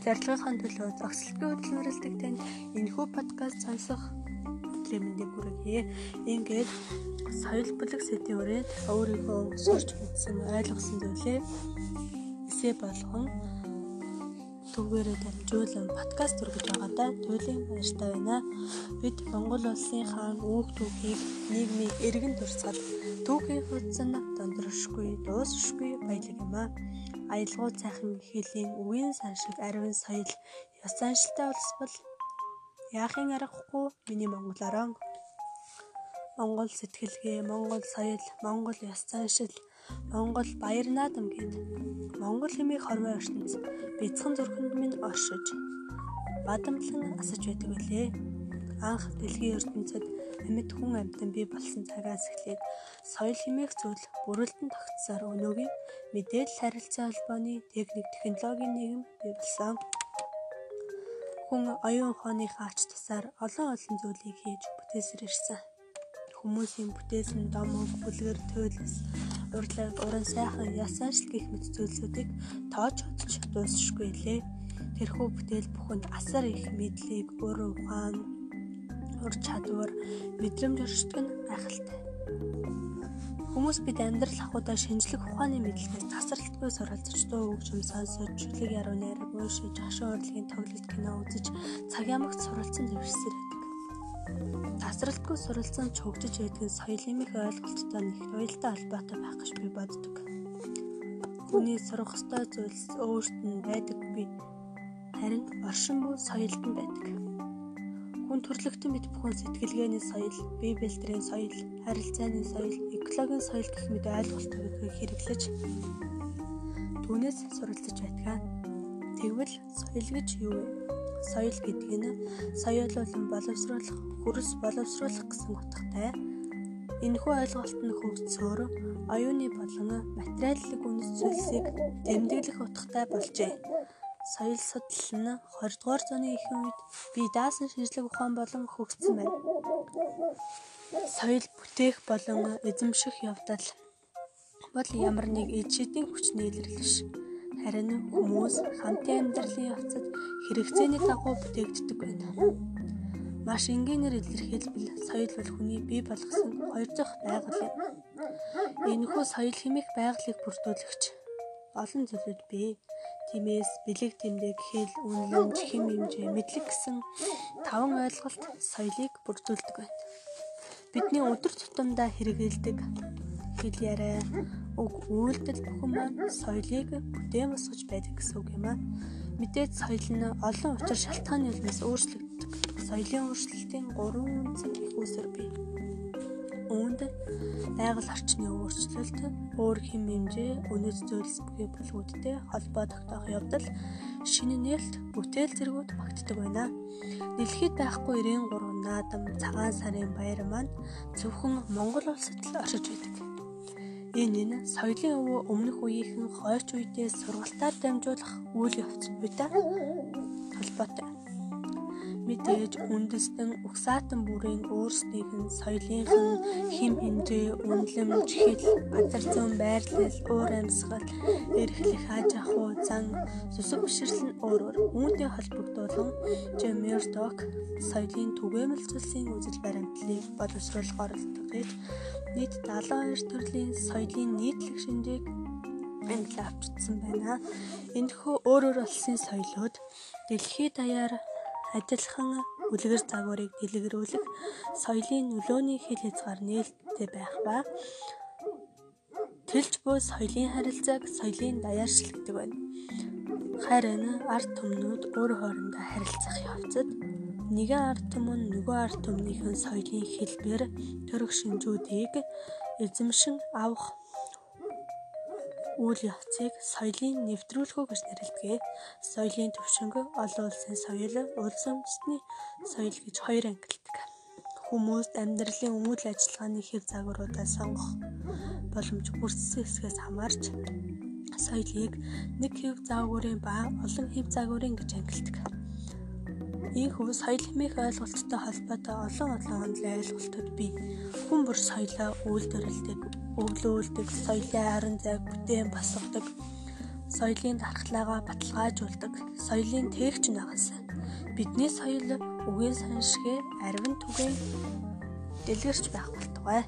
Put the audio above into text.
Удирдлагын төлөө зогсолтгүй хөдөлмөрлөдөг танд энэхүү подкаст сонсох мэндийг хүргье. Ингээд соёл бүлэг сэдвийн үрээд өөрийгөө сурч мэдсэн ойлгосон зүйлээ эсэ болгон түгээрээ дамжуулан подкаст үргэж байгаадаа туйлын баяртай байна. Бид Монгол улсын хаан үүх түүхийг нийгмийг эргэн туршаад түүхийн хуудсан дондоршгүй, дуусшгүй баялаг юм аа. Аялгау цайхан хэлийн үгийн сан шиг ариун соёл ёс заншилтай улс бол яахын аргагүй? Миний монгол орон монгол сэтгэлгээ монгол соёл монгол ёс заншил монгол баяр наадам гэд монгол хэмээх хормой ертөнц бяцхан зүрхэнд минь оршиж бадамтлан асаж байдаг үлээ анх дэлхийн ертөнцид амьд хүн амьтан бий болсон цагаас эхлээд соёл хэмээх зүйл бүрэлдэн тогтсоор өнөөгийн мэдээлэл харилцаа холбооны техник технологийн нийгэм бий болсон. Хүн оюун ухааныхаа ач тусаар олон олон зүйлийг хийж бүтээсэр ирсэн. Хүмүүсийн бүтээсэн дом бүлгэр төлөс урлаг уран сайхан яс ажил гэх мэт зүйлсүүдийг тоож hodж дуусшгүй лээ. Тэрхүү бүтээл бүхэнд асар их мэдлийг өөрөө ухаан ур чадвар, мэдрэмж өршдөг нь гайхалтай. Хүмүүс бид амьдрал ахуйдаа шинжлэх ухааны мэдлэгээс тасралтгүй суралцж дуу хөгжим сонсож, чөлөг яруу найраг уушиж, хашуу урлагийн тоглолт кино үзэж цаг ямагт суралцсан дэвшсээр байдаг. Тасралтгүй суралцсан ч хөгжиж байдаг нь соёлын их ойлголттой нэг уялдаа холбоотой байх гэж би боддог. Хүний сурах ёстой зүйлс өөрт нь байдаггүй. Харин оршин буй соёлд нь байдаг. Хүн төрлөختөн мэд бүхэн сэтгэлгээний соёл, бие бэлтрийн соёл, харилцааны соёл, экологийн соёл гэх мэт ойлголтыг хэрэглэж түүнээс суралцж байдаг. Тэгвэл соёл гэж юу вэ? Соёл гэдэг нь соёолуулан боловсруулах, хөрс боловсруулах гэсэн утгатай. Энэхүү ойлголт нь хөгжсөөр оюуны болон материаллык үнэт зүйлсийг тэмдэглэх утгатай болжээ соёл судлал нь 20 дугаар зууны ихэнх үед бие даасан шинжлэх ухаан болон хөгжсөн байна. Соёл бүтээх болон эзэмших явдал бол ямар нэг эд шидийн хүчний илэрлэл биш. Харин хүмүүс хамтын амьдралын явцад хэрэгцээний дагуу бүтээгддэг байна. Маш энгийнээр илэрхийлбэл соёл бол хүний бий болгосон хоёр дахь байгаль юм. Энэхүү соёл хэмээх байгалыг бүрдүүлэгч олон зүйлүүд бий. Тиймээс бэлэг тэмдэг, хэл, үнэлэмж, хэм хэмжээ, мэдлэг гэсэн таван ойлголт соёлыг бүрдүүлдэг байна. Бидний өдөр тутамдаа хэрэгэлдэг хэл яриа, үг, үйлдэл бүхэн маань соёлыг бүтээн босгож байдаг гэсэн үг юм аа. Мэдээж соёл нь олон учир шалтгааны улмаас өөрчлөгддөг. Соёлын өөрчлөлтийн гурван үндсэн их үсэр бий. Үүнд байгаль орчны өөрчлөлт, өөр хэм хэмжээ, үнэт зүйлс бүхий бүлгүүдтэй холбоо тогтоох явдал шинэ нээлт бүтээл зэргүүд багтдаг байна. Дэлхийд байхгүй 93 наадам цагаан сарын баяр маань зөвхөн Монгол улсад л оршиж байдаг. Энэ нь соёлын өвөө өмнөх үеийнхэн хойч үедээ сургалтаар дамжуулах үйл явцтай холбоотой мэдээж үндэстэн угсаатан бүрийн өөрсдийнх нь соёлынхан хим хэмжээ, үнэлэмж, хэл, газар зүйн байрлал, уур амьсгал, эрхлэх аж ахуй, зан, сүсэг бишрэл нь өөр өөр. Үүнтэй холбогдуулан Жемердок соёлын түгээмэлзүүлсэн үзэл баримтлалыг боловсруулах оролдог гэж нийт 72 төрлийн соёлын нийтлэг шинжээг англи авчирсан байна. Энэхүү өөр өөр улсын соёлууд дэлхийд даяар адилхан үлгэр загварыг дэлгэрүүлэх соёлын нөлөөний хил хязгаар нээлттэй байх ба тэлж буй соёлын харилцааг соёлын даяаршилдаг байна. Харин ард түмнүүд өөр хоорондоо харилцах явцад нэгэн ард түмэн нөгөө ард түмнийхэн соёлын хэлбэр төрөх шинжүүдийг эзэмшин авах үйл явцыг соёлын нэвтрүүлэх гэж нэрлэдэг. Соёлын төвшинг олон улсын соёл, улс үндэстний соёл гэж хоёр ангилдаг. Хүмүүст амьдралын үйл ажиллагааны хэв загваруудаа сонгох боломж бүрдсэн хэсгээс хамаарч соёлыг нэг хэв загварын ба олон хэв загварын гэж ангилдаг. Ийхүү соёл хэмээх ойлголттой холбоотой олон олон онцлог ойлголтууд бий. Хүн бүр соёлоо үйлдвэрлэдэг, өглөөлдөг, соёлын харин зайг бүтээн босгодог, соёлын дархлаагаа баталгаажуулдаг соёлын тээгч нагас. Бидний соёл үгийн саншгээ, арвин түгээн дэлгэрч байх болтугай.